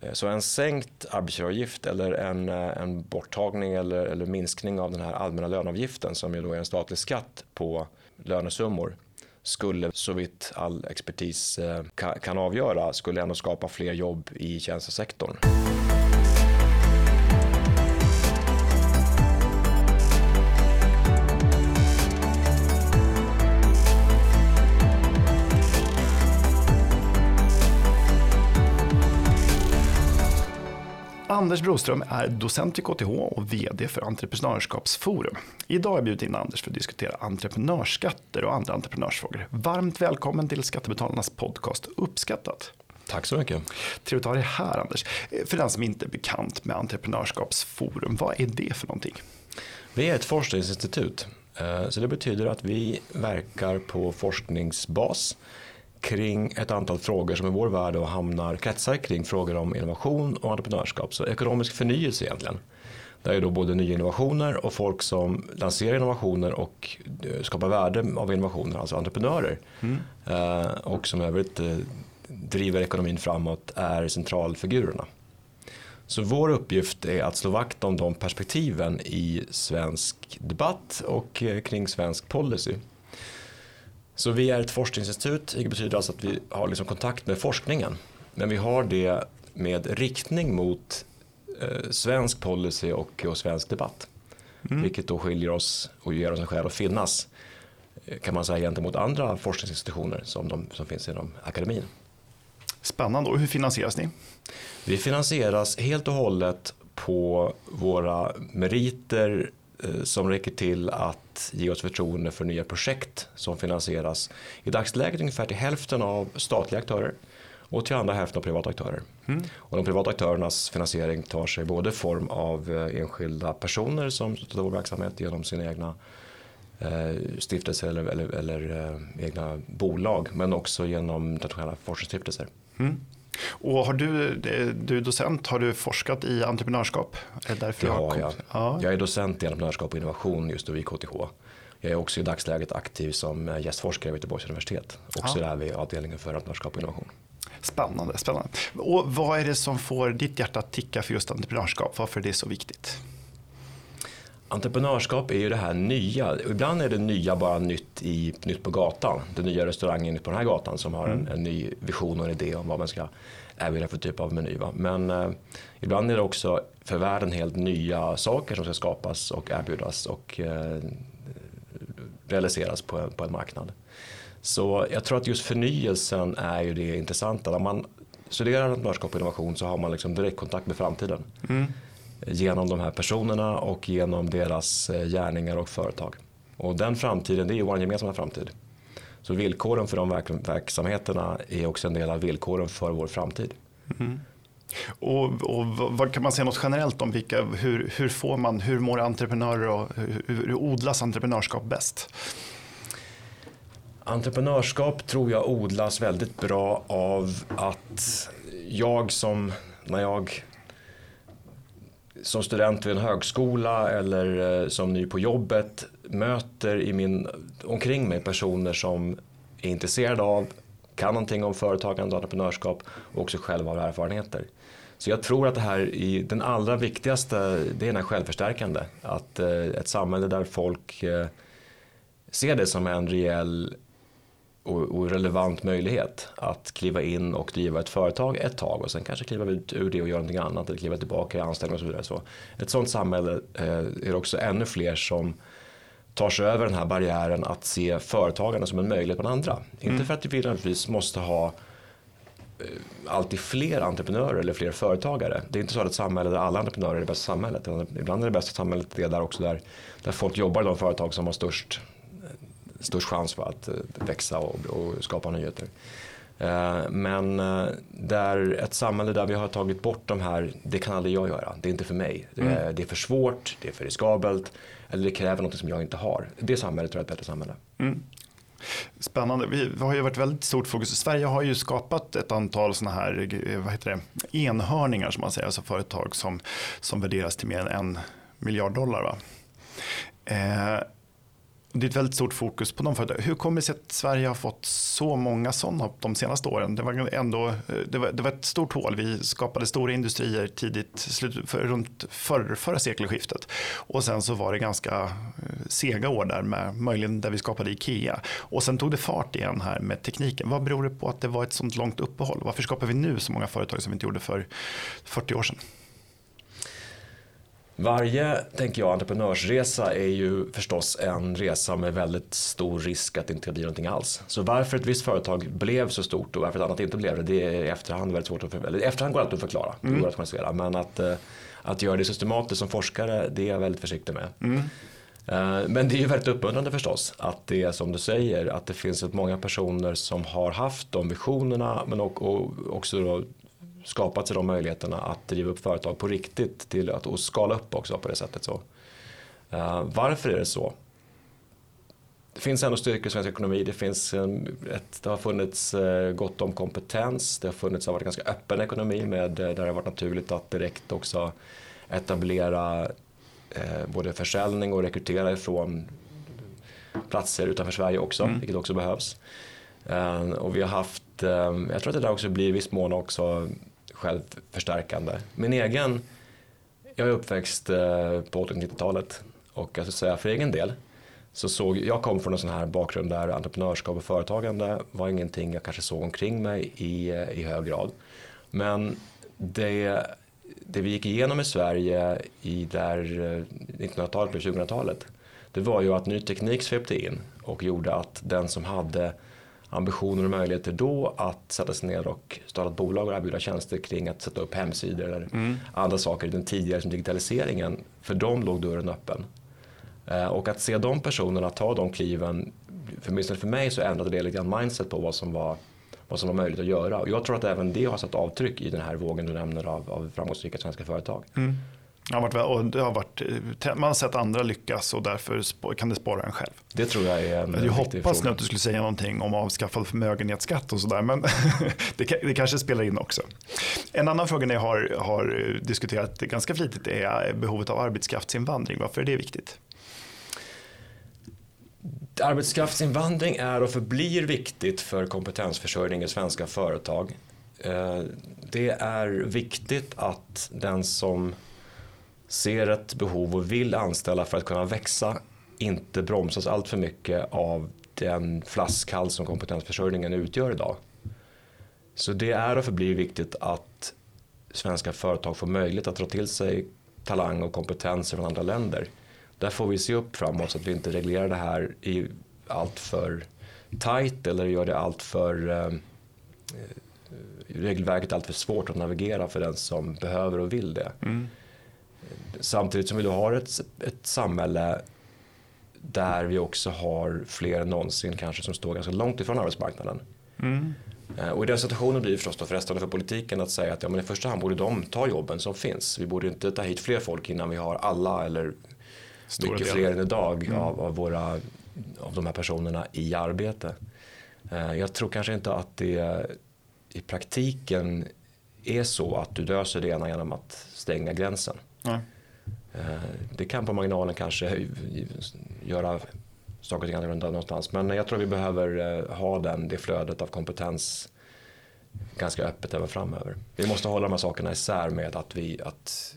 Eh, så en sänkt arbetsgivaravgift eller en, eh, en borttagning eller, eller minskning av den här allmänna löneavgiften som ju då är en statlig skatt på lönesummor skulle så vitt all expertis eh, kan avgöra skulle ändå skapa fler jobb i tjänstesektorn. Anders Broström är docent vid KTH och VD för Entreprenörskapsforum. Idag har jag bjudit in Anders för att diskutera entreprenörsskatter och andra entreprenörsfrågor. Varmt välkommen till Skattebetalarnas podcast Uppskattat. Tack så mycket. Trevligt att ha dig här Anders. För den som inte är bekant med Entreprenörskapsforum, vad är det för någonting? Vi är ett forskningsinstitut. Eh, så det betyder att vi verkar på forskningsbas kring ett antal frågor som i vår värld då hamnar kretsar kring frågor om innovation och entreprenörskap. Så ekonomisk förnyelse egentligen. Det är då både nya innovationer och folk som lanserar innovationer och eh, skapar värde av innovationer, alltså entreprenörer. Mm. Eh, och som övrigt eh, driver ekonomin framåt är centralfigurerna. Så vår uppgift är att slå vakt om de perspektiven i svensk debatt och kring svensk policy. Så vi är ett forskningsinstitut, vilket betyder alltså att vi har liksom kontakt med forskningen. Men vi har det med riktning mot eh, svensk policy och, och svensk debatt. Mm. Vilket då skiljer oss och ger oss en skäl att finnas eh, kan man säga gentemot andra forskningsinstitutioner som, de, som finns inom akademin. Spännande. Och hur finansieras ni? Vi finansieras helt och hållet på våra meriter som räcker till att ge oss förtroende för nya projekt som finansieras i dagsläget ungefär till hälften av statliga aktörer och till andra hälften av privata aktörer. Mm. Och de privata aktörernas finansiering tar sig både form av eh, enskilda personer som stöttar vår verksamhet genom sina egna eh, stiftelser eller, eller, eller egna bolag men också genom internationella forskningsstiftelser. Mm. Och har du, du är docent, har du forskat i entreprenörskap? Är det, det har jag. Ja. Jag är docent i entreprenörskap och innovation just vid KTH. Jag är också i dagsläget aktiv som gästforskare vid Göteborgs universitet. Också ja. där vid avdelningen för entreprenörskap och innovation. Spännande, spännande. Och vad är det som får ditt hjärta att ticka för just entreprenörskap? Varför är det så viktigt? Entreprenörskap är ju det här nya. Ibland är det nya bara nytt, i, nytt på gatan. Den nya restaurangen på den här gatan som har en, mm. en ny vision och en idé om vad man ska erbjuda för typ av meny. Va? Men eh, ibland är det också för världen helt nya saker som ska skapas och erbjudas och eh, realiseras på, på en marknad. Så jag tror att just förnyelsen är ju det intressanta. När man studerar entreprenörskap och innovation så har man liksom direktkontakt med framtiden. Mm genom de här personerna och genom deras eh, gärningar och företag. Och den framtiden, det är ju vår gemensamma framtid. Så villkoren för de verk verksamheterna är också en del av villkoren för vår framtid. Mm. Och, och, vad kan man säga något generellt om vilka, hur, hur får man, hur mår entreprenörer och hur, hur odlas entreprenörskap bäst? Entreprenörskap tror jag odlas väldigt bra av att jag som, när jag som student vid en högskola eller eh, som ny på jobbet möter i min, omkring mig personer som är intresserade av, kan någonting om företagande och entreprenörskap och också själva har erfarenheter. Så jag tror att det här i den allra viktigaste, det är den här självförstärkande. Att eh, ett samhälle där folk eh, ser det som en reell och, och, relevant möjlighet att kliva in och driva ett företag ett tag och sen kanske kliva ut ur det och göra någonting annat eller kliva tillbaka i anställning och så vidare. Så ett sådant samhälle eh, är det också ännu fler som tar sig över den här barriären att se företagarna som en möjlighet bland andra. Mm. Inte för att vi naturligtvis måste ha eh, alltid fler entreprenörer eller fler företagare. Det är inte så att ett samhälle där alla entreprenörer är det bästa samhället. Ibland är det bästa samhället det där också där, där folk jobbar i de företag som har störst störst chans för att eh, växa och, och skapa nyheter. Eh, men eh, där ett samhälle där vi har tagit bort de här, det kan aldrig jag göra, det är inte för mig. Mm. Det är för svårt, det är för riskabelt eller det kräver något som jag inte har. Det samhället tror jag är ett bättre samhälle. Mm. Spännande. Vi har ju varit väldigt stort fokus. Sverige har ju skapat ett antal sådana här vad heter det, enhörningar som man säger, alltså företag som, som värderas till mer än en miljard dollar. Va? Eh, det är ett väldigt stort fokus på de företagen. Hur kommer det sig att Sverige har fått så många sådana de senaste åren? Det var, ändå, eh, det var, det var ett stort hål. Vi skapade stora industrier tidigt, slut, för, runt för, förra sekelskiftet. Och sen så var det ganska eh, sega år där, med, möjligen där vi skapade Ikea. Och sen tog det fart igen här med tekniken. Vad beror det på att det var ett sånt långt uppehåll? Varför skapar vi nu så många företag som vi inte gjorde för 40 år sedan? Varje, tänker jag, entreprenörsresa är ju förstås en resa med väldigt stor risk att det inte blir någonting alls. Så varför ett visst företag blev så stort och varför ett annat inte blev det, det är i efterhand väldigt svårt att förklara. efterhand går alltid att förklara, mm. det går att men att, eh, att göra det systematiskt som forskare, det är jag väldigt försiktig med. Mm. Eh, men det är ju väldigt uppmuntrande förstås att det är som du säger att det finns många personer som har haft de visionerna men också då skapat sig de möjligheterna att driva upp företag på riktigt till att och skala upp också på det sättet. Så. Uh, varför är det så? Det finns ändå styrkor i svensk ekonomi. Det, finns ett, det har funnits uh, gott om kompetens. Det har funnits har varit ganska öppen ekonomi med, uh, där det har varit naturligt att direkt också etablera både försäljning och rekrytera ifrån platser utanför Sverige också, mm. vilket också behövs. och vi har haft, jag tror att det där också blir i viss mån också självförstärkande. Min egen, jag är uppväxt eh, på 80-90-talet och jag säga för egen del så såg, jag kom från en sån här bakgrund där entreprenörskap och företagande var ingenting jag kanske såg omkring mig i, eh, i hög grad. Men det, det vi gick igenom i Sverige i där 1900-talet och 2000-talet det var ju att ny teknik svepte in och gjorde att den som hade ambitioner och möjligheter då att sätta sig ner och starta ett bolag och erbjuda tjänster kring att sätta upp hemsidor eller mm. andra saker den tidigare som digitaliseringen. För dem låg dörren öppen. Eh, och att se de personerna ta de kliven, för, för mig så ändrade det lite grann mindset på vad som var vad som var möjligt att göra. Och jag tror att även det har satt avtryck i den här vågen du nämner av, av framgångsrika svenska företag. Mm. Ja, och det har varit, man har sett andra lyckas och därför kan det spara en själv. Det tror jag är en Jag hoppas nu att du skulle säga någonting om avskaffad förmögenhetsskatt och sådär, men det, det, kanske spelar in också. En annan fråga ni har, har diskuterat ganska flitigt är behovet av arbetskraftsinvandring. Varför är det viktigt? Arbetskraftsinvandring är och förblir viktigt för kompetensförsörjning i svenska företag. Eh, det är viktigt att den som ser ett behov och vill anställa för att kunna växa inte bromsas allt för mycket av den flaskhals som kompetensförsörjningen utgör idag. Så det är och förblir viktigt att svenska företag får möjlighet att dra till sig talang och kompetens från andra länder. Där får vi se upp framåt så att vi inte reglerar det här i allt för tight eller gör det allt för eh, eh regelverket allt för svårt att navigera för den som behöver och vill det. Mm. Samtidigt som vi då har ett, ett samhälle där vi också har fler än någonsin kanske som står ganska långt ifrån arbetsmarknaden. Mm. Eh, och i den situationen blir det förstås då frestande för politiken att säga att ja, men i första hand borde de ta jobben som finns. Vi borde inte ta hit fler folk innan vi har alla eller Stora mycket fler än idag mm. av, av, våra, av de här personerna i arbete. Eh, jag tror kanske inte att det i praktiken är så att du löser det ena genom att stänga gränsen. Nej. Eh, det kan på marginalen kanske göra saker och ting annorlunda någonstans. Men jag tror vi behöver eh, ha den, det flödet av kompetens ganska öppet även framöver. Vi måste hålla de här sakerna isär med att, vi, att,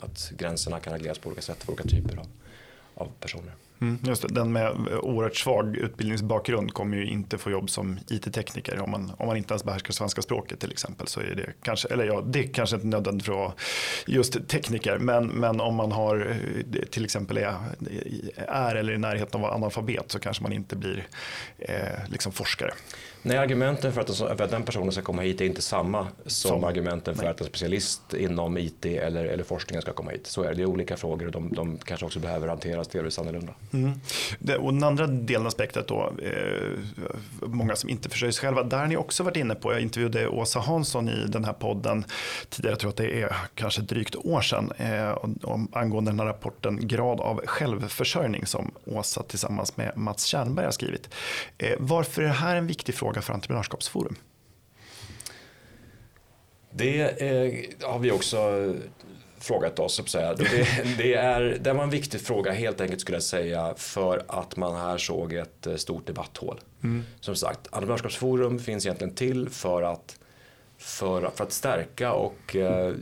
att gränserna kan regleras på olika sätt för olika typer av, av personer. Mm, just det, den med oerhört svag utbildningsbakgrund kommer ju inte få jobb som IT-tekniker om man, om man inte ens behärskar svenska språket till exempel. Så är det kanske, eller ja, det är kanske inte nödvändigt för att vara just tekniker, men, men om man har eh, till exempel är, är eller i närheten av att vara analfabet så kanske man inte blir eh, liksom forskare. Nej, argumenten för att, för att den personen ska komma hit är inte samma som, som argumenten för nej. att en specialist inom IT eller, eller forskningen ska komma hit. Så är det, det är olika frågor och de, de kanske också behöver hanteras delvis annorlunda. Mm. Det, och den andra delen av spektrat då, eh, många som inte försörjer sig själva, där har ni också varit inne på, jag intervjuade Åsa Hansson i den här podden tidigare, jag tror att det är kanske drygt år sedan, eh, om, angående den här rapporten Grad av självförsörjning som Åsa tillsammans med Mats Kärnberg har skrivit. Eh, varför är det här en viktig fråga för Entreprenörskapsforum? Det eh, har vi också fråga till oss. så att säga. Det, det, är, det var en viktig fråga helt enkelt skulle jag säga för att man här såg ett eh, stort debatthål. Som sagt, Entreprenörskapsforum finns egentligen till för att, för, för att stärka och eh,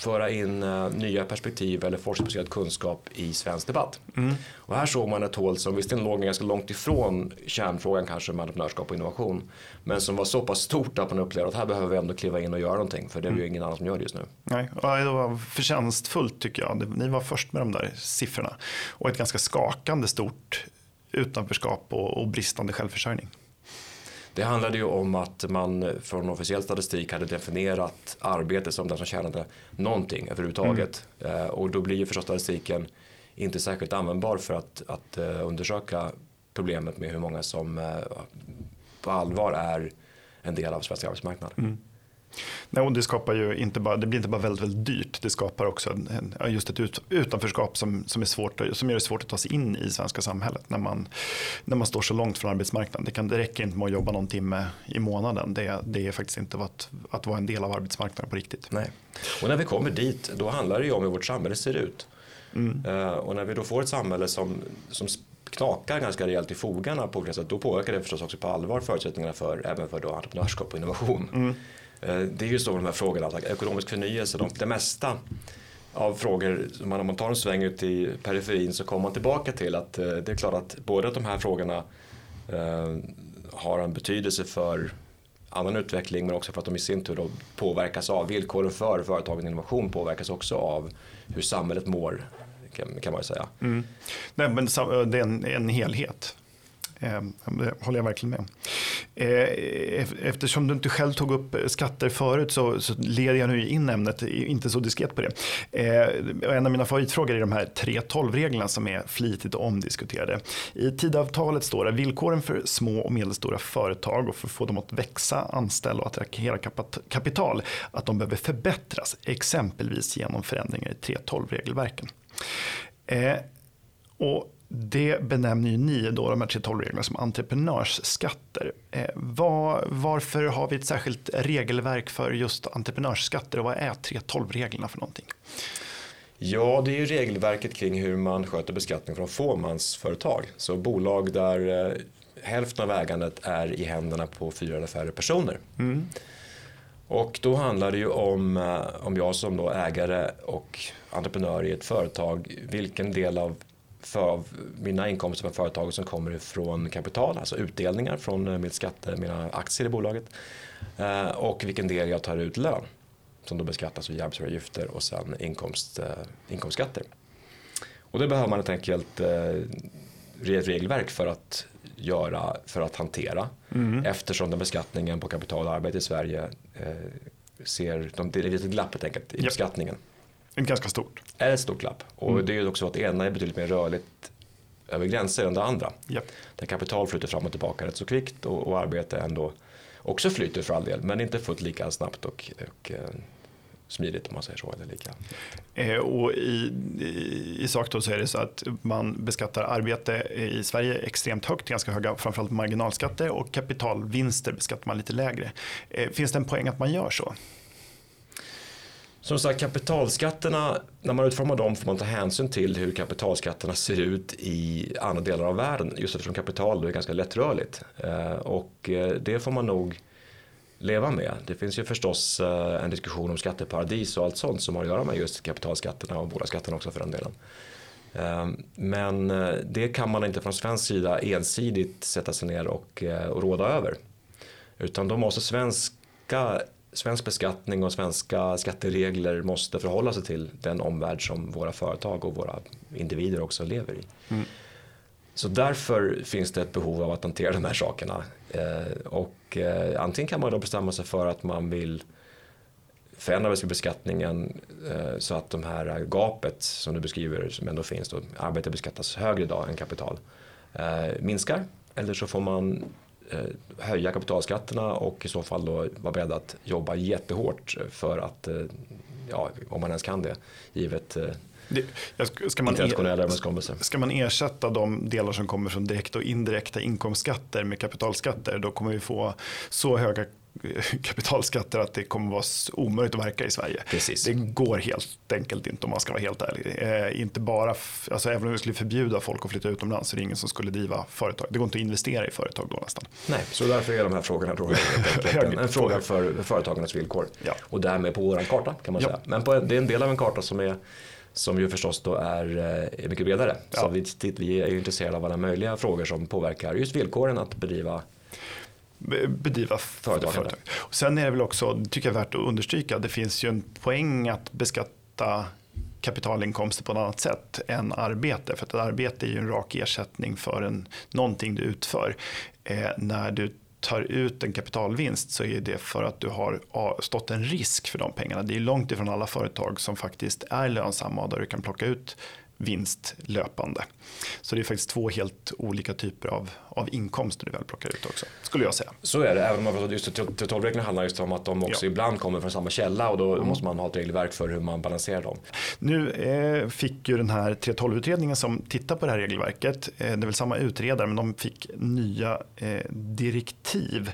föra in eh, nya perspektiv eller forskningsbaserad kunskap i svensk debatt. Och här såg man ett hål som visserligen låg ganska långt ifrån kärnfrågan kanske med entreprenörskap och innovation. Men som var så pass stort att man upplevde att här behöver vi ändå kliva in och göra någonting. För det är ju ingen annan som gör det just nu. Nej, och det var förtjänstfullt tycker jag. Ni var först med de där siffrorna. Och ett ganska skakande stort utanförskap och, och bristande självförsörjning. Det handlade ju om att man från officiell statistik hade definierat arbete som den som tjänade någonting överhuvudtaget. Eh, och då blir ju förstås statistiken inte särskilt användbar för att, att eh, undersöka problemet med hur många som eh, på allvar är en del av svensk arbetsmarknad. Nej, och det, skapar ju inte bara, det blir inte bara väldigt, väldigt dyrt, det skapar också en, just ett ut, utanförskap som, som, är svårt, som gör det svårt att ta sig in i svenska samhället när man, när man står så långt från arbetsmarknaden. Det, kan, det räcker inte med att jobba någon timme i månaden. Det, det är faktiskt inte att, att vara en del av arbetsmarknaden på riktigt. Nej. Och när vi kommer dit, då handlar det ju om hur vårt samhälle ser ut. Mm. Eh, och när vi då får ett samhälle som, som knakar ganska rejält i fogarna på olika sätt, då påverkar det förstås också på allvar förutsättningarna för, även för då entreprenörskap och innovation. Mm. Eh, det är ju så med de här frågorna, alltså ekonomisk förnyelse, de, det mesta av frågor, om man, om man tar en sväng ut i periferin så kommer man tillbaka till att eh, det är klart att både att de här frågorna eh, har en betydelse för annan utveckling men också för att de i sin tur då påverkas av villkoren för företagen innovation påverkas också av hur samhället mår kan, kan man ju säga. Mm. Nej, men det är en, en helhet. Ehm, det håller jag verkligen med om. Eh, eftersom du inte själv tog upp eh, skatter förut så, så leder jag nu in ämnet, inte så diskret på det. Eh, en av mina favoritfrågor är de här 3.12-reglerna som är flitigt omdiskuterade. I tidavtalet står det villkoren för små och medelstora företag och för att få dem att växa, anställa och attrahera kapital att de behöver förbättras, exempelvis genom förändringar i 3.12-regelverken. Och det benämner ju ni då de här 3.12-reglerna som entreprenörsskatter. Eh, var, varför har vi ett särskilt regelverk för just entreprenörsskatter och vad är 3.12-reglerna för någonting? Ja, det är ju regelverket kring hur man sköter beskattning från fåmansföretag. Så bolag där eh, hälften av ägandet är i händerna på fyra eller färre personer. Och då handlar det ju om, eh, om jag som då ägare och entreprenör i ett företag, vilken del av, för, mina inkomster från företaget som kommer ifrån kapital, alltså utdelningar från eh, mitt skatte, mina aktier i bolaget. Eh, och vilken del jag tar ut lön som då beskattas via arbetsgivaravgifter och sen inkomst, eh, inkomstskatter. Och det behöver man helt enkelt ett regelverk för att göra, för att hantera. Eftersom den beskattningen på kapital och arbete i Sverige ser, de, det är ett glapp helt enkelt i Japp. beskattningen. Ganska stort. Är ett stort glapp. Och det är ju också så att det ena är betydligt mer rörligt över gränser än det andra. Japp. Där kapital flyter fram och tillbaka rätt så kvickt och, och arbete ändå också flyter för all del men inte fullt lika snabbt och, och eh, smidigt om man säger så. Eller lika. Eh, och i, i, I sak då så är det så att man beskattar arbete i Sverige extremt högt, ganska höga framförallt marginalskatter och kapitalvinster beskattar man lite lägre. Eh, finns det en poäng att man gör så? Som sagt kapitalskatterna, när man utformar dem får man ta hänsyn till hur kapitalskatterna ser ut i andra delar av världen. Just eftersom kapital är ganska lättrörligt. Eh, och eh, det får man nog leva med. Det finns ju förstås eh, en diskussion om skatteparadis och allt sånt som har att göra med just kapitalskatterna och bolagsskatterna också för den delen. Men det kan man inte från svensk sida ensidigt sätta sig ner och, och råda över. Utan då måste svenska, svensk beskattning och svenska skatteregler måste förhålla sig till den omvärld som våra företag och våra individer också lever i. Så därför finns det ett behov av att hantera de här sakerna. Eh, och eh, antingen kan man då bestämma sig för att man vill förändra beskattningen eh, så att de här gapet som du beskriver som ändå finns då, arbete beskattas högre idag än kapital eh, minskar. Eller så får man höja kapitalskatterna och i så fall då vara beredd att jobba jättehårt för att, eh, ja om man ens kan det, givet eh, Det, ska, man ska man ersätta de delar som kommer från direkt och indirekta inkomstskatter med kapitalskatter då kommer vi få så höga kapitalskatter att det kommer vara omöjligt att verka i Sverige. Precis. Det går helt enkelt inte om man ska vara helt ärlig. Eh, inte bara, alltså även om vi skulle förbjuda folk att flytta utomlands så är det ingen som skulle driva företag. Det går inte att investera i företag då nästan. Nej, så därför är de här frågorna jag, en, en fråga för företagarnas villkor. Ja. Och därmed på vår karta kan man ja. säga. Men på, det är en del av en karta som är som ju förstås då är, är mycket bredare. Ja. Så vi, vi är intresserade av alla möjliga frågor som påverkar just villkoren att bedriva bedriva företag. sen är det väl också, tycker jag värt att understryka, det finns ju en poäng att beskatta kapitalinkomster på ett annat sätt än arbete. För att ett arbete är ju en rak ersättning för en, någonting du utför. Eh, när du tar ut en kapitalvinst så är det för att du har stått en risk för de pengarna. Det är långt ifrån alla företag som faktiskt är lönsamma och där du kan plocka ut vinst löpande. Så det är faktiskt två helt olika typer av, av inkomster du väl plockar ut också, skulle jag säga. Så är det, även om just 3.12-reglerna handlar just om att de också ja. ibland kommer från samma källa och då mm. måste man ha ett regelverk för hur man balanserar dem. Nu eh, fick ju den här 3.12-utredningen som tittar på det här regelverket, eh, det är väl samma utredare, men de fick nya eh, direktiv.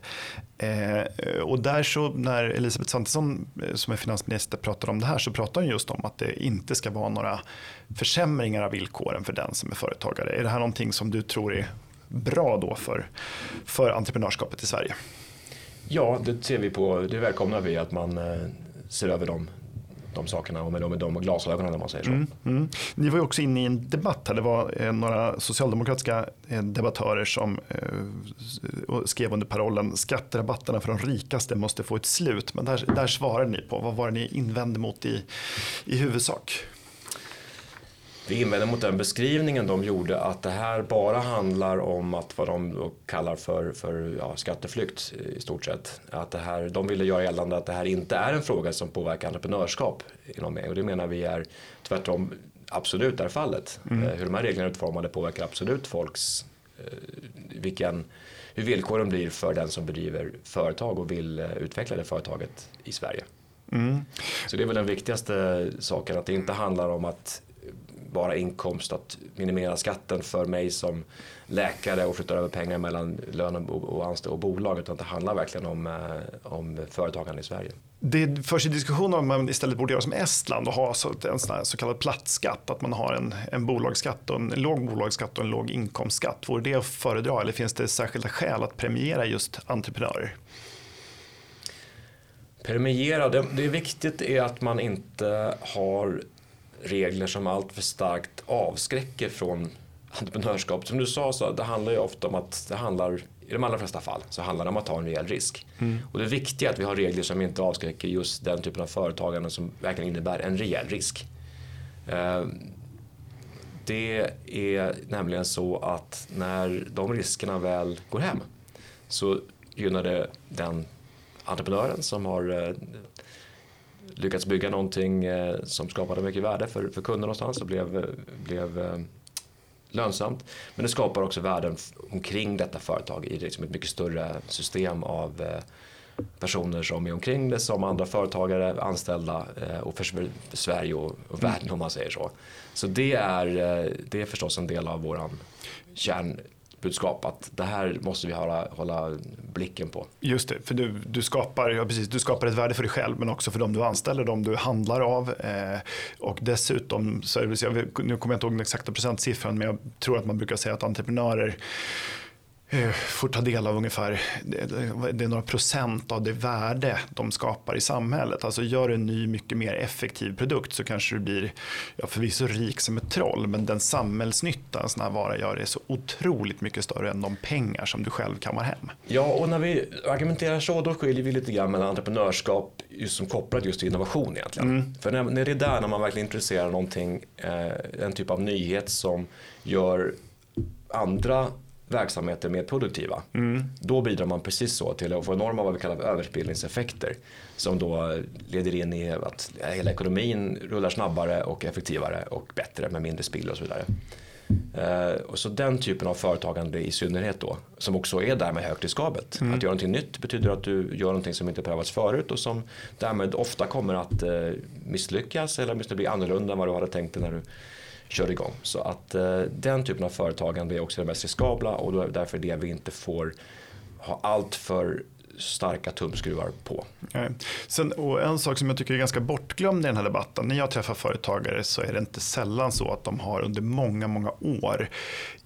Eh, och där så när Elisabeth Svantesson eh, som är finansminister pratade om det här så pratade hon just om att det inte ska vara några försämringar av villkoren för den som är företagare. Är det här någonting som du tror är bra då för, för entreprenörskapet i Sverige? Ja, det ser vi på, det välkomnar vi att man eh, ser över de, de sakerna och med de, med de glasögonen om man säger så. Mm, mm. Ni var ju också inne i en debatt här, det var eh, några socialdemokratiska eh, debattörer som eh, skrev under parollen skatterabatterna för de rikaste måste få ett slut. Men där, där svarade ni på, vad var det ni invände mot i, i huvudsak? Vi invänder mot den beskrivningen de gjorde att det här bara handlar om att vad de kallar för, för ja, skatteflykt i stort sett. Att det här, de ville göra gällande att det här inte är en fråga som påverkar entreprenörskap inom mig och det menar vi är tvärtom absolut är fallet. Mm. Eh, hur de här reglerna är utformade påverkar absolut folks eh, vilken, hur villkoren blir för den som bedriver företag och vill eh, utveckla det företaget i Sverige. Mm. Så det är väl den viktigaste saken, att det inte handlar om att bara inkomst att minimera skatten för mig som läkare och flytta över pengar mellan lön och anställd och bolag utan det handlar verkligen om, eh, om företagande i Sverige. Det förs ju diskussion om man istället borde göra som Estland och ha en så kallad plattskatt, att man har en, en bolagsskatt och en låg bolagsskatt och en låg inkomstskatt. Vore det att föredra eller finns det särskilda skäl att premiera just entreprenörer? Premiera, det, det är viktigt är att man inte har regler som allt för starkt avskräcker från entreprenörskap. Som du sa, så det handlar ju ofta om att det handlar i de allra flesta fall så handlar det om att ta en rejäl risk. Mm. Och det viktiga är att vi har regler som inte avskräcker just den typen av företagande som verkligen innebär en rejäl risk. Eh, det är nämligen så att när de riskerna väl går hem så gynnar det den entreprenören som har eh, lyckats bygga någonting eh, som skapade mycket värde för, för kunder någonstans och blev, blev eh, lönsamt. Men det skapar också värden omkring detta företag i liksom ett mycket större system av eh, personer som är omkring det som andra företagare, anställda och för Sverige och, och världen om man säger så. Så det är, det är förstås en del av våran kärn budskap att det här måste vi hålla, hålla blicken på. Just det, för du, du, skapar, ja, precis, du skapar ett värde för dig själv men också för de du anställer, de du handlar av. Eh, och dessutom, så är det, nu kommer jag inte ihåg den exakta procentsiffran men jag tror att man brukar säga att entreprenörer får ta del av ungefär det är några procent av det värde de skapar i samhället. Alltså gör en ny mycket mer effektiv produkt så kanske du blir ja, förvisso rik som ett troll men den samhällsnytta en sån här vara gör är så otroligt mycket större än de pengar som du själv kammar hem. Ja och när vi argumenterar så då skiljer vi lite grann mellan entreprenörskap just som kopplat just till innovation egentligen. Mm. För när, när det är där när man verkligen intresserar någonting, eh, en typ av nyhet som gör andra verksamheter mer produktiva. Mm. Då bidrar man precis så till att få enorma vad vi kallar överspelningseffekter. Som då leder in i att hela ekonomin rullar snabbare och effektivare och bättre med mindre spill och så vidare. Uh, och så den typen av företagande i synnerhet då, som också är därmed högt riskabelt. Mm. Att göra någonting nytt betyder att du gör någonting som inte prövats förut och som därmed ofta kommer att uh, misslyckas eller åtminstone bli annorlunda än vad du hade tänkt dig när du kör igång. Så att eh, den typen av företagande är också det mest riskabla och då är därför det vi inte får ha allt för starka tumskruvar på. Sen, och en sak som jag tycker är ganska bortglömd i den här debatten, när jag träffar företagare så är det inte sällan så att de har under många, många år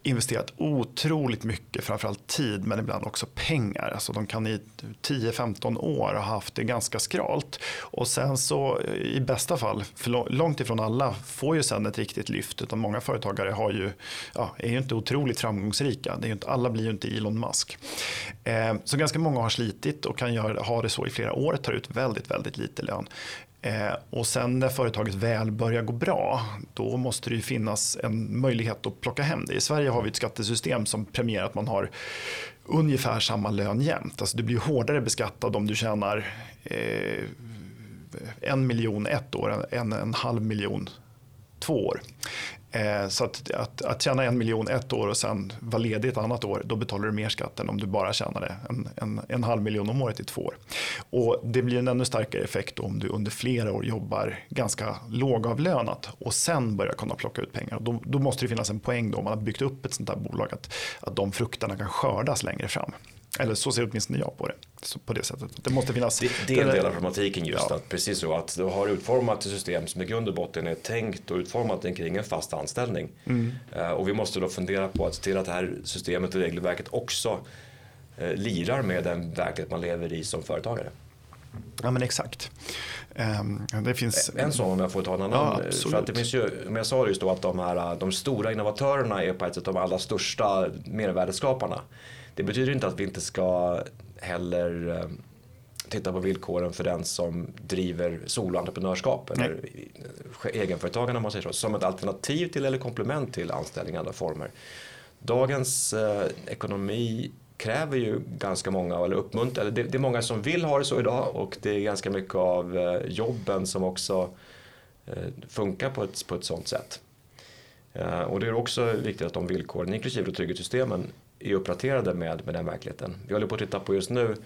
investerat otroligt mycket, framförallt tid men ibland också pengar. Alltså de kan i 10-15 år ha haft det ganska skralt. Och sen så eh, i bästa fall, för långt ifrån alla får ju sen ett riktigt lyft. Utan många företagare har ju, ja, är ju inte otroligt framgångsrika. Det är inte, alla blir ju inte Elon Musk. Eh, så ganska många har slitit och kan göra, ha det så i flera år, tar ut väldigt, väldigt lite lön. Eh, och sen när företaget väl börjar gå bra, då måste det ju finnas en möjlighet att plocka hem det. I Sverige har vi ett skattesystem som premierar att man har ungefär samma lön jämt. Alltså du blir hårdare beskattad om du tjänar eh, en miljon ett år än en halv miljon två år. Eh, så att, att, att tjäna en miljon ett år och sen vara ledig ett annat år, då betalar du mer skatt än om du bara tjänade en, en, en halv miljon om året i två år. Och det blir en ännu starkare effekt om du under flera år jobbar ganska lågavlönat och sen börjar kunna plocka ut pengar. Då, då måste det finnas en poäng då om man har byggt upp ett sånt här bolag att, att de frukterna kan skördas längre fram. Eller så ser åtminstone jag på det. Så på det sättet. Det måste finnas. Det, det är en del av problematiken just ja. att precis så att du har utformat ett system som i grund och botten är tänkt och utformat kring en fast anställning. Mm. Uh, och vi måste då fundera på att se till att det här systemet och regelverket också uh, lirar med den verklighet man lever i som företagare. Ja men exakt. Um, det finns... En sån om jag får ta en annan. Ja, för att det finns ju, men jag sa just då att de, här, de stora innovatörerna är på ett sätt de allra största mervärdeskaparna. Det betyder inte att vi inte ska heller eh, titta på villkoren för den som driver soloentreprenörskap eller egenföretagande om man säger så, som ett alternativ till eller komplement till anställning i andra former. Dagens eh, ekonomi kräver ju ganska många, eller uppmuntrar, eller det, det, är många som vill ha det så idag och det är ganska mycket av eh, jobben som också eh, funkar på ett, på ett sånt sätt. Eh, och det är också viktigt att de villkoren, inklusive trygghetssystemen, är uppdaterade med, med den verkligheten. Vi håller på att titta på just nu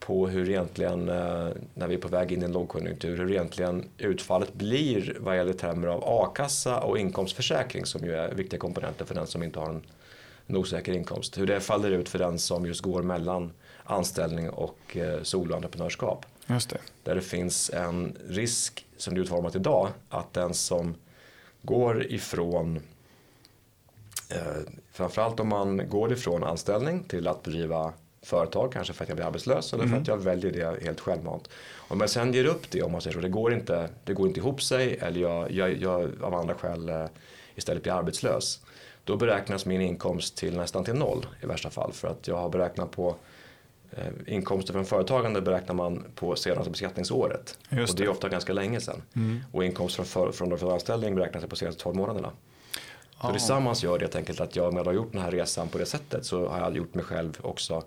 på hur egentligen, eh, när vi är på väg in i en lågkonjunktur, hur egentligen utfallet blir vad gäller termer av a-kassa och inkomstförsäkring som ju är viktiga komponenter för den som inte har en, en osäker inkomst. Hur det faller ut för den som just går mellan anställning och eh, soloentreprenörskap. Just det. Där det finns en risk, som det är utformat idag, att den som går ifrån framförallt om man går ifrån anställning till att bedriva företag, kanske för att jag blir arbetslös eller för mm. att jag väljer det helt självmant. Om jag sen ger upp det, om man säger så, det går inte, det går inte ihop sig eller jag, jag, jag av andra skäl eh, istället blir arbetslös. Då beräknas min inkomst till nästan till noll i värsta fall. För att jag har beräknat på eh, inkomster från företagande beräknar man på senaste beskattningsåret. Det. Och det är ofta ganska länge sedan. Mm. Och inkomster från, för, från anställning beräknas på senaste 12 månaderna. Så tillsammans gör det helt enkelt att jag med att ha gjort den här resan på det sättet så har jag gjort mig själv också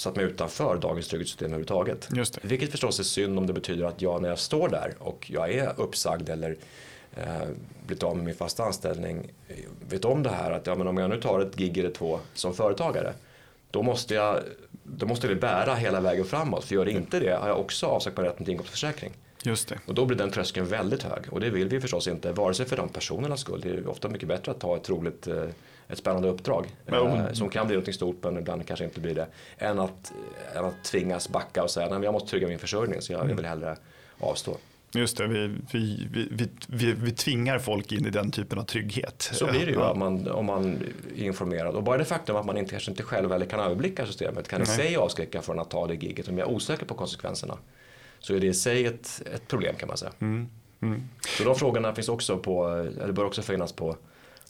satt mig utanför dagens trygghetssystem överhuvudtaget. Just det. Vilket förstås är synd om det betyder att jag när jag står där och jag är uppsagd eller eh, blivit av med min fasta anställning vet om det här att ja, men om jag nu tar ett gig eller två som företagare då måste jag då måste det bära hela vägen framåt för gör det inte det har jag också avsagt mig rätten till inkomstförsäkring. Just det. Och då blir den tröskeln väldigt hög och det vill vi förstås inte, vare sig för de personernas skull. Det är ofta mycket bättre att ta ett roligt, eh, ett spännande uppdrag mm. som kan bli något stort men ibland kanske inte blir det. Än att, än att tvingas backa och säga att jag måste trygga min försörjning så jag mm. vill hellre avstå. Just det, vi, vi, vi, vi, vi tvingar folk in i den typen av trygghet. Så blir det ju ja. om, man, om man är informerad. Och bara det faktum att man inte, kanske inte själv eller kan överblicka systemet kan i sig avskräcka från att ta det giget om jag är osäker på konsekvenserna så är det i sig ett, ett problem kan man säga. Mm. Mm. Så de frågorna finns också på, eller bör också finnas på,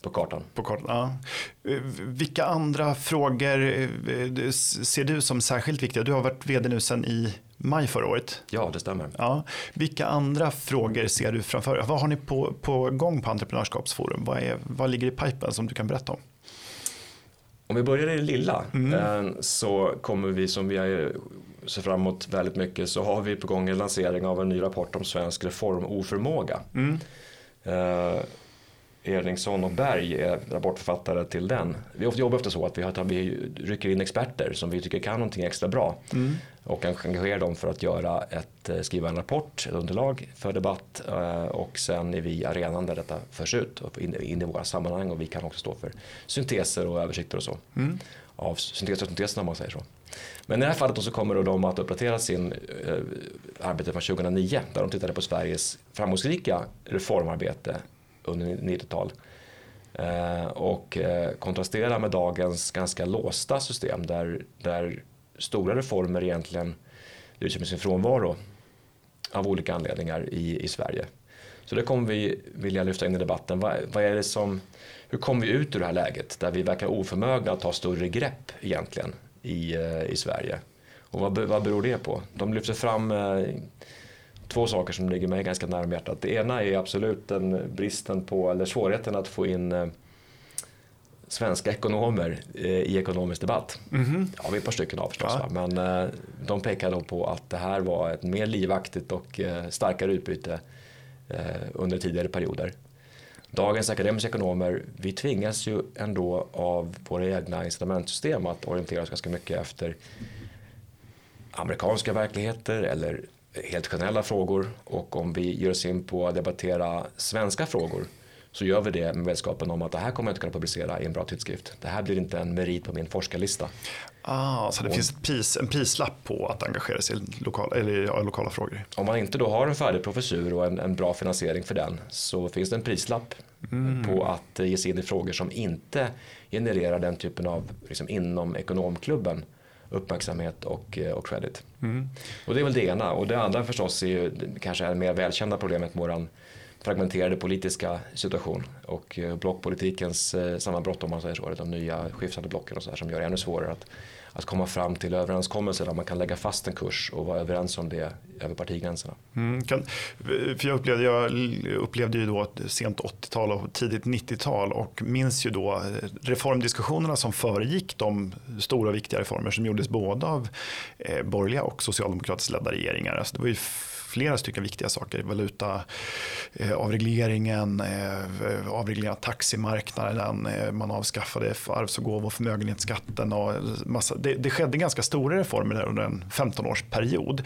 på kartan. På kartan ja. Vilka andra frågor ser du som särskilt viktiga? Du har varit vd nu sedan i maj förra året. Ja, det stämmer. Ja. Vilka andra frågor ser du framför Vad har ni på, på gång på Entreprenörskapsforum? Vad, är, vad ligger i pipen som du kan berätta om? Om vi börjar i det lilla mm. Eh, så kommer vi som vi har ser fram emot väldigt mycket så har vi på gång en lansering av en ny rapport om svensk reformoförmåga. Mm. Eh, Erlingsson och Berg är rapportförfattare till den. Vi jobbar ofta så att vi, har, vi rycker in experter som vi tycker kan någonting extra bra mm. och engagerar dem för att göra ett, eh, skriva en rapport, ett underlag för debatt eh, och sen är vi arenan där detta förs ut och in, in i våra sammanhang och vi kan också stå för synteser och översikter och så. Mm av syntes och syntes om man säger så. Men i det här fallet så kommer de att uppdatera sin eh, arbete från 2009 där de tittade på Sveriges framgångsrika reformarbete under 90-tal. Eh, och eh, kontrastera med dagens ganska låsta system där, där stora reformer egentligen lyser med sin frånvaro av olika anledningar i, i Sverige. Så det kommer vi vilja lyfta in i debatten. Vad, vad är det som, hur kommer vi ut ur det här läget där vi verkar oförmögna att ta större grepp egentligen i, eh, i Sverige? Och vad, vad beror det på? De lyfter fram eh, två saker som ligger mig ganska nära hjärtat. Det ena är absolut den bristen på, eller svårigheten att få in eh, svenska ekonomer eh, i ekonomisk debatt. Mm -hmm. Ja, vi är ett par stycken av förstås. Ja. Men eh, de pekar då på att det här var ett mer livaktigt och starkare utbyte under tidigare perioder. Dagens akademiska ekonomer, vi tvingas ju ändå av våra egna incitamentsystem att orientera oss ganska mycket efter amerikanska verkligheter eller helt generella frågor och om vi ger oss in på att debattera svenska frågor så gör vi det med vetskapen om att det här kommer jag inte kunna publicera i en bra tidskrift. Det här blir inte en merit på min forskarlista. Ah, så det och, finns pris, en prislapp på att engagera sig i lokala, eller, ja, lokala frågor? Om man inte då har en färdig professur och en, en bra finansiering för den så finns det en prislapp mm. på att ge sig in i frågor som inte genererar den typen av liksom, inom ekonomklubben uppmärksamhet och, eh, och credit. Mm. Och det är väl det ena. Och det andra förstås är ju kanske är mer välkända problemet med våran fragmenterade politiska situation och eh, blockpolitikens eh, sammanbrott om man säger så, de nya skiftande blocken och så här, som gör det ännu svårare att, att komma fram till överenskommelser där man kan lägga fast en kurs och vara överens om det över partigränserna. Mm, kan, för jag, upplevde, jag upplevde ju då sent 80-tal och tidigt 90-tal och minns ju då eh, reformdiskussionerna som föregick de stora viktiga reformer som gjordes både av eh, borgerliga och socialdemokratiskt ledda regeringar. Alltså det var ju flera stycken viktiga saker. Valuta, eh, avregleringen, eh, avregleringen av taximarknaden, eh, man avskaffade arvs och gåvo och förmögenhetsskatten. Och massa, det, det skedde ganska stora reformer där under en 15-årsperiod.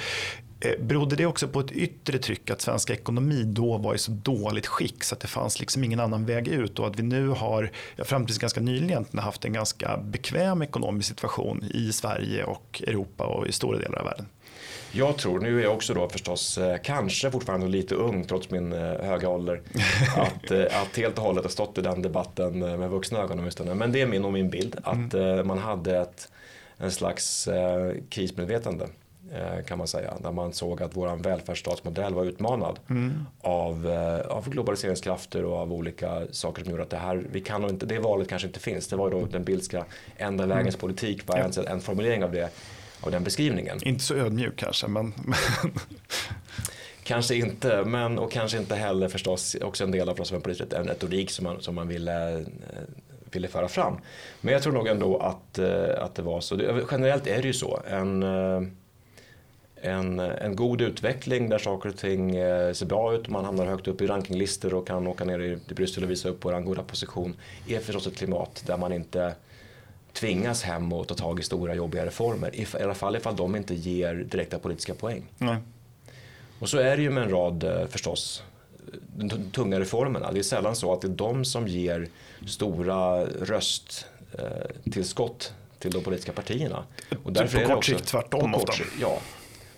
Eh, berodde det också på ett yttre tryck att svensk ekonomi då var i så dåligt skick så att det fanns liksom ingen annan väg ut och att vi nu har, fram tills ganska nyligen, haft en ganska bekväm ekonomisk situation i Sverige och Europa och i stora delar av världen? Jag tror, nu är jag också då förstås eh, kanske fortfarande lite ung trots min eh, höga ålder, att, eh, att helt och hållet ha stått i den debatten med vuxna ögon åtminstone. Men det är min och min bild, att mm. man hade ett, en slags krismedvetande kan man säga. Där man såg att vår välfärdsstatsmodell var utmanad mm. av, av globaliseringskrafter och av olika saker som gjorde att det här, vi kan inte, det valet kanske inte finns. Det var då den bildska enda vägens mm. politik var en, en formulering av det av den beskrivningen. Inte så ödmjuk kanske, men... kanske inte, men och kanske inte heller förstås också en del av en retorik som man, som man ville, eh, ville föra fram. Men jag tror nog ändå att, eh, att det var så. Generellt är det ju så. En, eh, en, en god utveckling där saker och ting ser bra ut, man hamnar högt upp i rankinglistor och kan åka ner till Bryssel och visa upp vår goda position är förstås ett klimat där man inte tvingas hem och ta tag i stora jobbiga reformer. I alla fall ifall de inte ger direkta politiska poäng. Nej. Och så är det ju med en rad eh, förstås de tunga reformerna. Det är sällan så att det är de som ger stora rösttillskott till de politiska partierna. Och därför på kort sikt tvärtom ofta. Ja,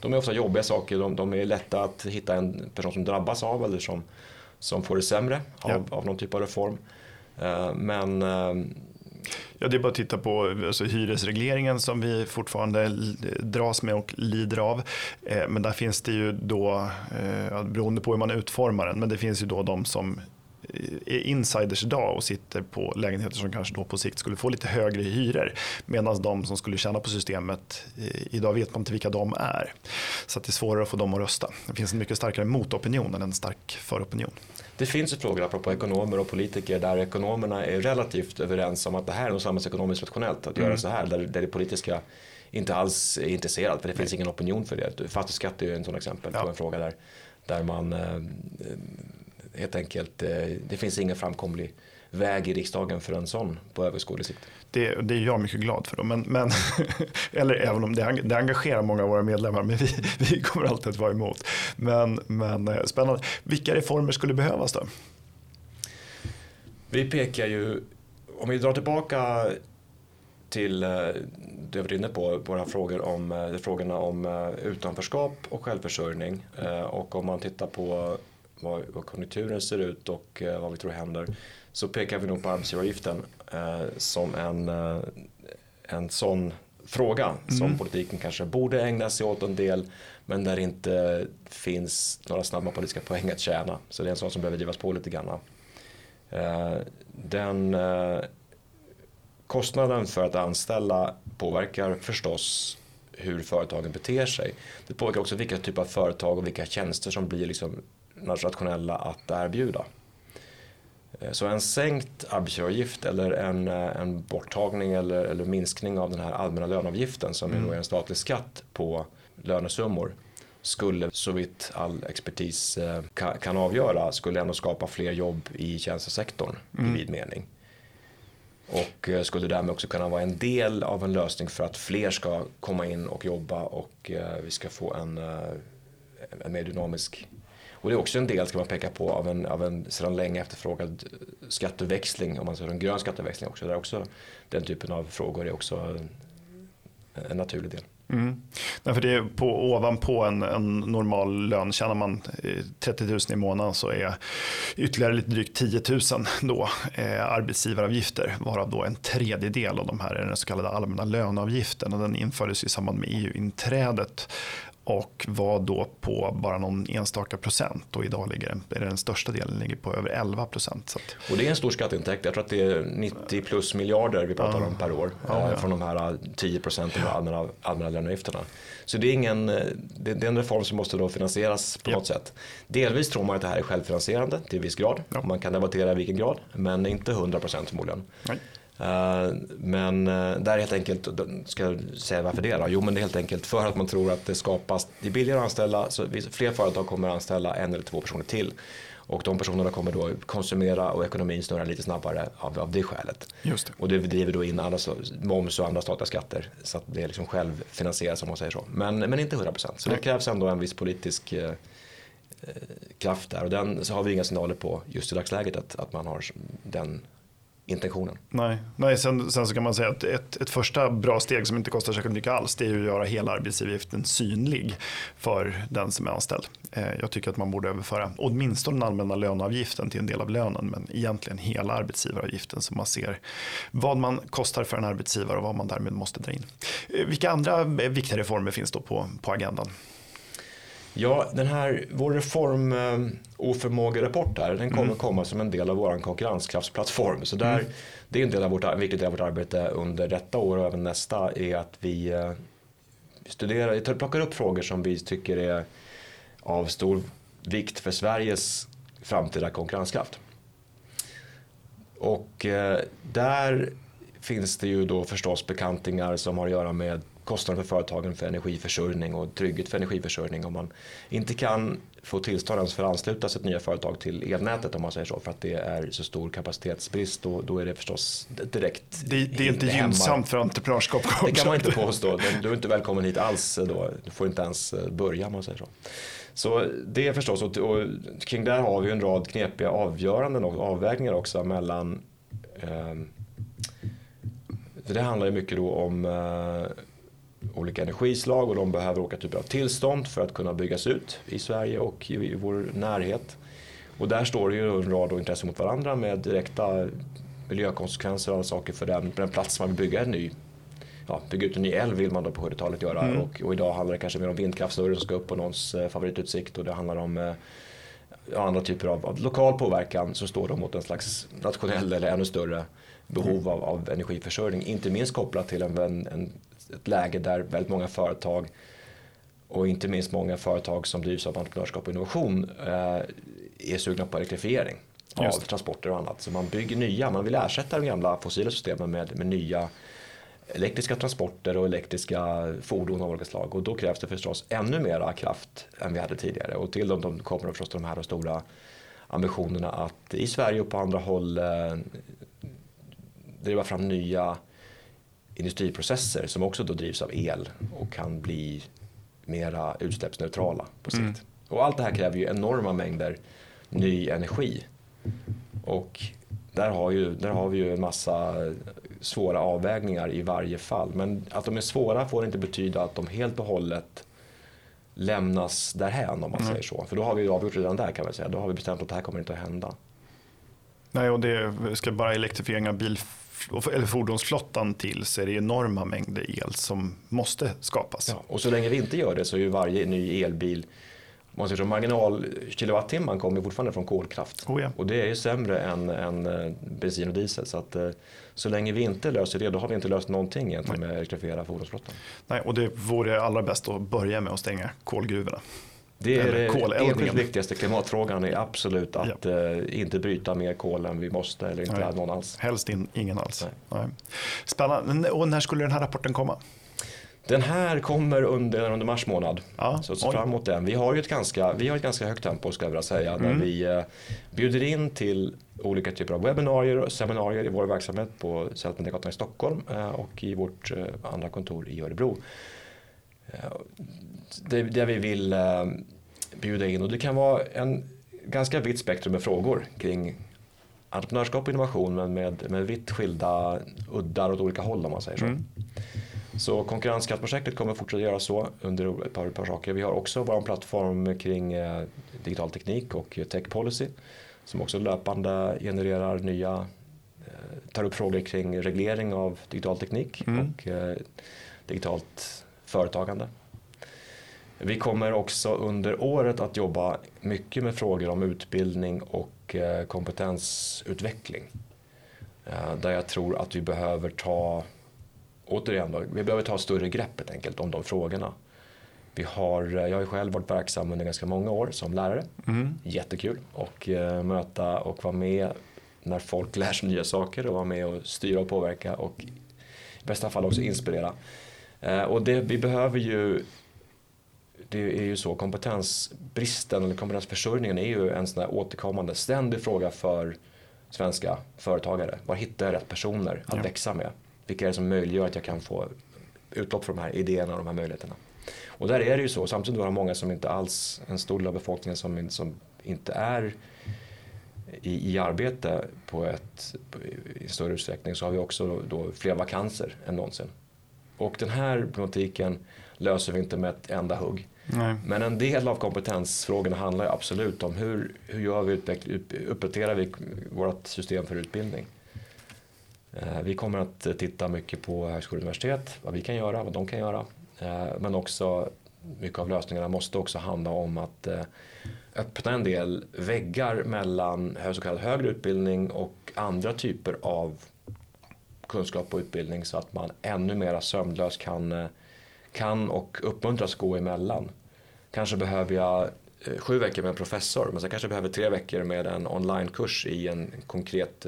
de är ofta jobbiga saker. De, de, är lätta att hitta en person som drabbas av eller som, som får det sämre av, ja. av någon typ av reform. Eh, men eh, Ja, det är bara att titta på alltså, hyresregleringen som vi fortfarande dras med och lider av. Eh, men där finns det ju då, eh, beroende på hur man utformar den, men det finns ju då de som eh, är insiders idag och sitter på lägenheter som kanske då på sikt skulle få lite högre hyror. Medan de som skulle tjäna på systemet, eh, idag vet man inte vilka de är. Så det är svårare att få dem att rösta. Det finns en mycket starkare motopinion än en stark föropinion. Det finns ju frågor, apropå ekonomer och politiker, där ekonomerna är relativt överens om att det här är nog samhällsekonomiskt rationellt att mm. göra så här. Där, där det politiska inte alls är intresserat för det finns ingen opinion för det. Fastighetsskatt är ju en sån exempel ja. på en fråga där, där man eh, helt enkelt, eh, det finns ingen framkomlig väg i riksdagen för en sån på överskådlig sikt. Det, det är jag mycket glad för. Då. Men, men eller även om det, det engagerar många av våra medlemmar, men vi, vi kommer alltid att vara emot. Men, men eh, spännande. Vilka reformer skulle behövas då? Vi pekar ju, om vi drar tillbaka till eh, det vi var inne på, våra frågor om, eh, frågorna om utanförskap och självförsörjning. Och om man tittar på vad, vad konjunkturen ser ut och vad vi tror händer så pekar vi nog på arbetsgivaravgiften som en, en sån fråga mm. som politiken kanske borde ägna sig åt en del men där det inte finns några snabba politiska poäng att tjäna. Så det är en sån som behöver drivas på lite grann. Den kostnaden för att anställa påverkar förstås hur företagen beter sig. Det påverkar också vilka typer av företag och vilka tjänster som blir liksom rationella att erbjuda. Eh, så en sänkt arbetsgivaravgift eller en, eh, en borttagning eller, eller minskning av den här allmänna löneavgiften som mm. är en statlig skatt på lönesummor skulle så vitt all expertis eh, kan avgöra skulle ändå skapa fler jobb i tjänstesektorn mm. i vid mening. Och skulle därmed också kunna vara en del av en lösning för att fler ska komma in och jobba och vi ska få en, en mer dynamisk och det är också en del, ska man peka på, av en, av en sedan länge efterfrågad skatteväxling, om man säger en grön skatteväxling också. Där också den typen av frågor är också en naturlig del. Mm. Därför det är på, ovanpå en, en normal lön, tjänar man eh, 30 000 i månaden så är ytterligare lite drygt 10 000 då eh, arbetsgivaravgifter, varav då en tredjedel av de här är den så kallade allmänna löneavgiften och den infördes i samband med EU-inträdet och var då på bara någon enstaka procent och idag ligger den, är den största delen ligger på över 11 procent. Och det är en stor skatteintäkt, jag tror att det är 90 plus miljarder vi pratar ja. om per år ja, ja. från de här 10 procenten av allmänna, allmänna löneavgifterna. Så det är, ingen, det, är en reform som måste då finansieras på något sätt. Delvis tror man att det här är självfinansierande till viss grad, man kan debattera i vilken grad, men inte 100 procent förmodligen. Nej. Eh, men uh, där helt enkelt, ska jag säga varför det då? Jo men det är helt enkelt för att man tror att det skapas, det är billigare att anställa, så fler företag kommer att anställa en eller två personer till. Och de personerna kommer då konsumera och ekonomin snurrar lite snabbare av, av det skälet. Just det. Och det driver då in alla, moms och andra statliga skatter så att det är liksom självfinansierat som man säger så. Men, men inte 100%. Så det krävs ändå en viss politisk eh, kraft där och den så har vi inga signaler på just i dagsläget att, att man har den intentionen. Nej, Nej sen, sen så kan man säga att ett, ett första bra steg som inte kostar särskilt mycket alls det är ju att göra hela arbetsgivaravgiften synlig för den som är anställd. Eh, jag tycker att man borde överföra åtminstone den allmänna löneavgiften till en del av lönen men egentligen hela arbetsgivaravgiften så man ser vad man kostar för en arbetsgivare och vad man därmed måste dra in. Eh, vilka andra eh, viktiga reformer finns då på, på agendan? Ja, den här, vår reform oförmågerapport här, den kommer mm. komma som en del av vår konkurrenskraftsplattform. Så där, mm. Det är en, del av vårt, en viktig del av vårt arbete under detta år och även nästa är att vi eh, studerar, plockar upp frågor som vi tycker är av stor vikt för Sveriges framtida konkurrenskraft. Och eh, där finns det ju då förstås bekantingar som har att göra med kostnader för företagen för energiförsörjning och trygghet för energiförsörjning. Om man inte kan få tillstånd ens för att ansluta sitt nya företag till elnätet om man säger så för att det är så stor kapacitetsbrist då, då är det förstås direkt Det, det är inte gynnsamt för entreprenörskap. Det kan man inte påstå. Du är inte välkommen hit alls då. Du får inte ens eh, börja om man säger så. Så det är förstås, och, och kring där har vi en rad knepiga avgöranden och avvägningar också mellan eh, det handlar ju mycket då om eh, olika energislag och de behöver olika typer av tillstånd för att kunna byggas ut i Sverige och i vår närhet. Och där står det ju en rad intressen mot varandra med direkta miljökonsekvenser och saker för den, den plats man vill bygga en ny ja, bygga ut en ny älv vill man då på 70-talet göra mm. och, och, idag handlar det kanske mer om vindkraftsnurror som ska upp på någons eh, favoritutsikt och det handlar om eh, andra typer av, av, lokal påverkan som står då mot en slags nationell eller ännu större behov av, av energiförsörjning. Inte minst kopplat till en, en, ett läge där väldigt många företag och inte minst många företag som drivs av entreprenörskap och innovation eh, är sugna på elektrifiering av transporter och annat. Så man bygger nya, man vill ersätta de gamla fossila systemen med, med nya elektriska transporter och elektriska fordon av olika slag. Och då krävs det förstås ännu mera kraft än vi hade tidigare. Och till dem de kommer förstås de här stora ambitionerna att i Sverige och på andra håll eh, driva fram nya industriprocesser som också då drivs av el och kan bli mera utsläppsneutrala på sikt. Mm. Och allt det här kräver ju enorma mängder ny energi. Och där har, ju, där har vi ju en massa svåra avvägningar i varje fall. Men att de är svåra får inte betyda att de helt och hållet lämnas därhän om man mm. säger så. För då har vi avgjort redan där kan man säga. Då har vi bestämt att det här kommer inte att hända. Nej, och det ska bara elektrifiering av bil eller fordonsflottan till så är det enorma mängder el som måste skapas. Ja, och så länge vi inte gör det så är ju varje ny elbil man säger så, marginal kilowattimman kommer fortfarande från kolkraft. Oh ja. Och det är ju sämre än, än eh, bensin och diesel. Så, att, eh, så länge vi inte löser det, då har vi inte löst någonting egentligen med att elektrifiera fordonsflottan. Nej, och det vore allra bäst att börja med att stänga kolgruvorna. Det är det enskilt viktigaste klimatfrågan är absolut att ja. eh, inte bryta mer kol än vi måste eller inte någon alls. Helst in, ingen alls. Nej. Nej. Spännande. Och när skulle den här rapporten komma? Den här kommer under, under mars månad. Ja, så se fram emot den. Vi har ju ett ganska, vi har ett ganska högt tempo ska jag vilja säga. Mm. Där vi eh, bjuder in till olika typer av webbinarier och seminarier i vår verksamhet på Sätmediagatan i Stockholm eh, och i vårt eh, andra kontor i Örebro. Eh, det, där vi vill eh, bjuda in och det kan vara en ganska vitt spektrum med frågor kring entreprenörskap och innovation men med, med vitt skilda uddar åt olika håll om man säger så. Mm. Så konkurrenskraftprojektet kommer fortsätta göra så under ett par, ett par saker. Vi har också vår plattform kring eh, digital teknik och tech policy som också löpande genererar nya, eh, tar upp frågor kring reglering av digital teknik mm. och eh, digitalt företagande. Vi kommer också under året att jobba mycket med frågor om utbildning och kompetensutveckling. Där jag tror att vi behöver ta återigen, då, vi behöver ta större grepp helt enkelt om de frågorna. Vi har, eh, jag har själv varit verksam under ganska många år som lärare. Mm. Jättekul att eh, möta och vara med när folk lär sig nya saker och vara med och styra och påverka och i bästa fall också inspirera. Eh, och det, vi behöver ju, det är ju så, kompetensbristen eller kompetensförsörjningen är ju en sån här återkommande ständig fråga för svenska företagare. Var hittar jag rätt personer att ja. växa med? Vilka är det som möjliggör att jag kan få utlopp för de här idéerna och de här möjligheterna. Och där är det ju så, samtidigt har många som inte alls, en stor del av befolkningen som, som inte är i, i arbete på ett, i större utsträckning så har vi också då fler vakanser än någonsin. Och den här problematiken löser vi inte med ett enda hugg. Nej. Men en del av kompetensfrågorna handlar absolut om hur, hur gör vi, uppdaterar vi vårt system för utbildning? Eh, vi kommer att titta mycket på högskolor och universitet, vad vi kan göra, vad de kan göra. Eh, men också mycket av lösningarna måste också handla om att eh, öppna en del väggar mellan så kallad högre utbildning och andra typer av kunskap och utbildning så att man ännu mer sömnlöst kan, kan och uppmuntras gå emellan. Kanske behöver jag sju veckor med en professor men sen kanske jag behöver tre veckor med en onlinekurs i en konkret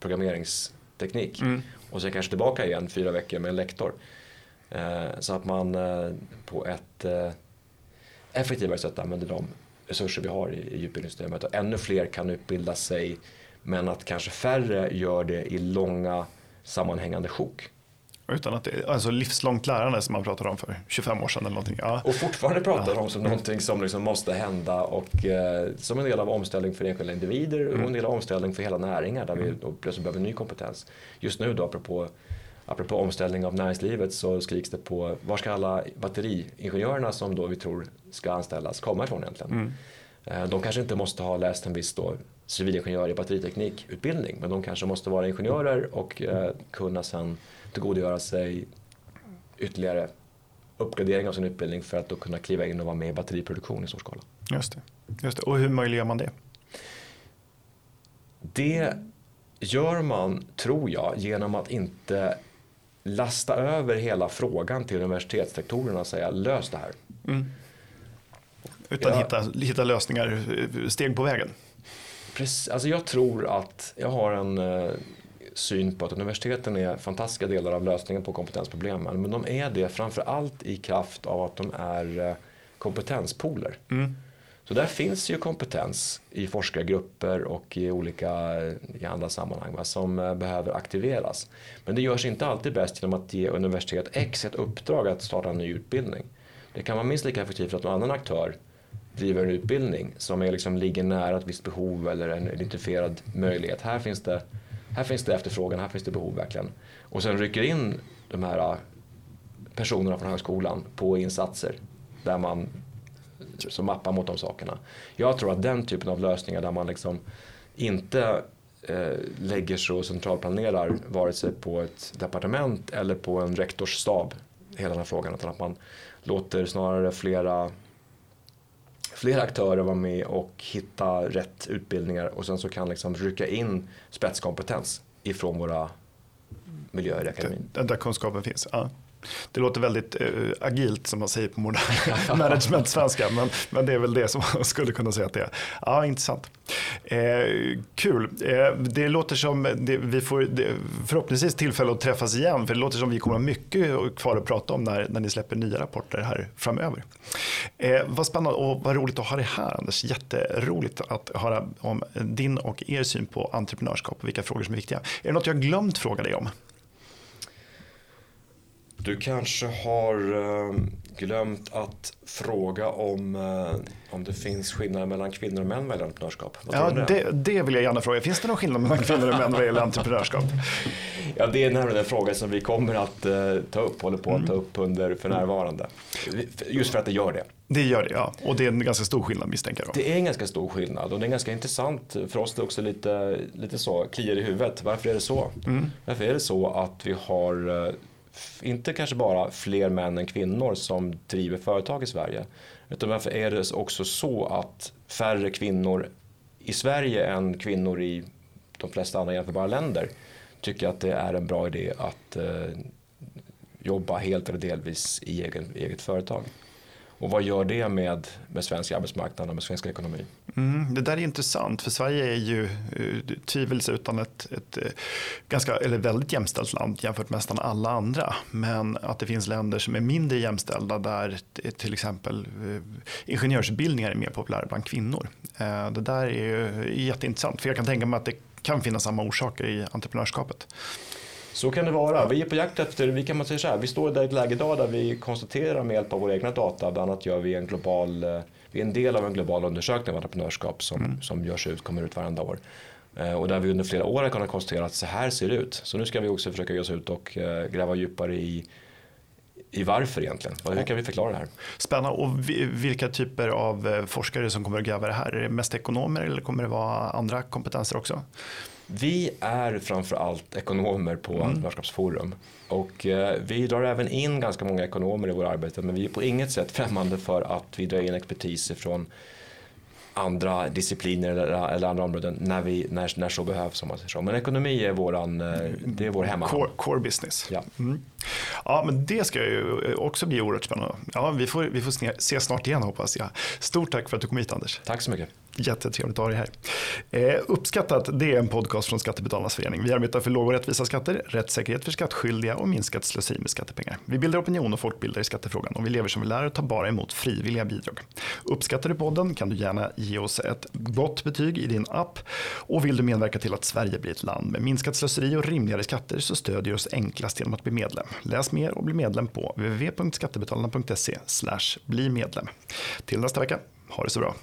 programmeringsteknik. Mm. Och sen kanske tillbaka igen fyra veckor med en lektor. Eh, så att man eh, på ett eh, effektivare sätt använder de resurser vi har i, i utbildningssystemet. Och ännu fler kan utbilda sig men att kanske färre gör det i långa sammanhängande sjok. Utan att det, alltså livslångt lärande som man pratade om för 25 år sedan eller någonting. Ja. Och fortfarande pratar ja. om som någonting som liksom måste hända och eh, som en del av omställning för enskilda individer mm. och en del av omställning för hela näringar där mm. vi plötsligt behöver ny kompetens. Just nu då apropå, apropå omställning av näringslivet så skriks det på var ska alla batteriingenjörerna som då vi tror ska anställas komma ifrån egentligen? Mm. Eh, de kanske inte måste ha läst en viss då civilingenjör i batteriteknikutbildning men de kanske måste vara ingenjörer och eh, kunna sen tillgodogöra sig ytterligare uppgradering av sin utbildning för att då kunna kliva in och vara med i batteriproduktion i stor skala. Just det. Just det. Och hur möjliggör man det? Det gör man, tror jag, genom att inte lasta över hela frågan till universitetsrektorerna och säga lös det här. Mm. Utan ja. hitta, hitta lösningar steg på vägen. Precis, alltså jag tror att jag har en eh, syn på att universiteten är fantastiska delar av lösningen på kompetensproblemen. Men de är det framför allt i kraft av att de är eh, kompetenspooler. Mm. Så där finns ju kompetens i forskargrupper och i olika i andra sammanhang va, som eh, behöver aktiveras. Men det görs inte alltid bäst genom att ge universitet X ett uppdrag att starta en ny utbildning. Det kan vara minst lika effektivt att någon annan aktör driver en utbildning som är liksom, ligger nära ett visst behov eller en identifierad möjlighet. Här finns det här finns det efterfrågan, här finns det behov verkligen. Och sen rycker in de här äh, personerna från högskolan på insatser där man som mappar mot de sakerna. Jag tror att den typen av lösningar där man liksom inte eh, lägger sig och centralplanerar vare sig på ett departement eller på en rektorsstab hela den här frågan utan att man låter snarare flera flera aktörer vara med och hitta rätt utbildningar och sen så kan liksom rycka in spetskompetens ifrån våra miljöer i akademin. Den där kunskapen finns. Ja. Det låter väldigt eh, agilt som man säger på modern management-svenska, men, men det är väl det som man skulle kunna säga att det är. Ja, intressant. Eh, kul. Eh, det låter som det, vi får det, förhoppningsvis tillfälle att träffas igen, för det låter som vi kommer ha mycket kvar att prata om när, när ni släpper nya rapporter här framöver. Eh, vad spännande och vad roligt att ha dig här, Anders. Jätteroligt att höra om din och er syn på entreprenörskap och vilka frågor som är viktiga. Är det något jag glömt fråga dig om? Du kanske har eh, glömt att fråga om, eh, om det finns skillnader mellan kvinnor och män vad gäller entreprenörskap? Ja, det, det vill jag gärna fråga. Finns det någon skillnad mellan kvinnor och män vad gäller entreprenörskap? Ja, det är nämligen en fråga som vi kommer att uh, ta upp, håller på att mm. ta upp under för närvarande. Just för att det gör det. Det gör det, ja. Och det är en ganska stor skillnad misstänker jag. Det är en ganska stor skillnad och det är ganska intressant. För oss det är också lite, lite så, kliar i huvudet. Varför är det så? Mm. Varför är det så att vi har inte kanske bara fler män än kvinnor som driver företag i Sverige. Utan varför är det också så att färre kvinnor i Sverige än kvinnor i de flesta andra jämförbara länder tycker att det är en bra idé att eh, jobba helt eller delvis i egen, eget företag. Och vad gör det med, med svensk arbetsmarknad och med svensk ekonomi? Mm, det där är intressant för Sverige är ju eh, tvivelsutan ett, ett eh, ganska, eller väldigt jämställt land jämfört med nästan alla andra. Men att det finns länder som är mindre jämställda där till exempel eh, ingenjörsutbildningar är mer populära bland kvinnor. Det där är ju jätteintressant för jag kan tänka mig att det kan finnas samma orsaker i entreprenörskapet. Så kan det vara. Vi är på jakt efter, vi kan man säga så här, vi står i ett läge idag där vi konstaterar med hjälp av våra egna data, bland annat gör vi en global, eh, vi är en del av en global undersökning av entreprenörskap som, mm. som görs ut, kommer ut varenda år. Eh, och där vi under flera år har kunnat konstatera att så här ser det ut. Så nu ska vi också försöka ge oss ut och eh, gräva djupare i i varför egentligen? Hur kan vi förklara det här? Spännande. Och vilka typer av forskare som kommer att gräva det här? Är det mest ekonomer eller kommer det vara andra kompetenser också? Vi är framförallt ekonomer på mm. Entreprenörskapsforum och eh, vi drar även in ganska många ekonomer i vårt arbete men vi är på inget sätt främmande för att vi drar in expertis från andra discipliner eller, eller, andra områden när, vi, när, när så behövs. Om man säger så. Men ekonomi är, våran, eh, det är vår hemma. Core, core business. Ja. Mm. ja, men det ska ju också bli oerhört spännande. Ja, vi får, vi får se snart igen hoppas jag. Stort tack för att du kom hit Anders. Tack så mycket. Jättetrevligt att ha dig här. Eh, uppskattat, det är en podcast från Skattebetalarnas förening. Vi arbetar för låga och rättvisa skatter, rättssäkerhet för skattskyldiga och minskat slöseri med skattepengar. Vi bildar opinion och folkbildar i skattefrågan och vi lever som vi lär och tar bara emot frivilliga bidrag. Uppskattar du podden kan du gärna ge oss ett gott betyg i din app och vill du medverka till att Sverige blir ett land med minskat slöseri och rimligare skatter så stödjer du oss enklast genom att bli medlem. Läs mer och bli medlem på www.skattebetalarna.se bli medlem. Till nästa vecka, ha det så bra.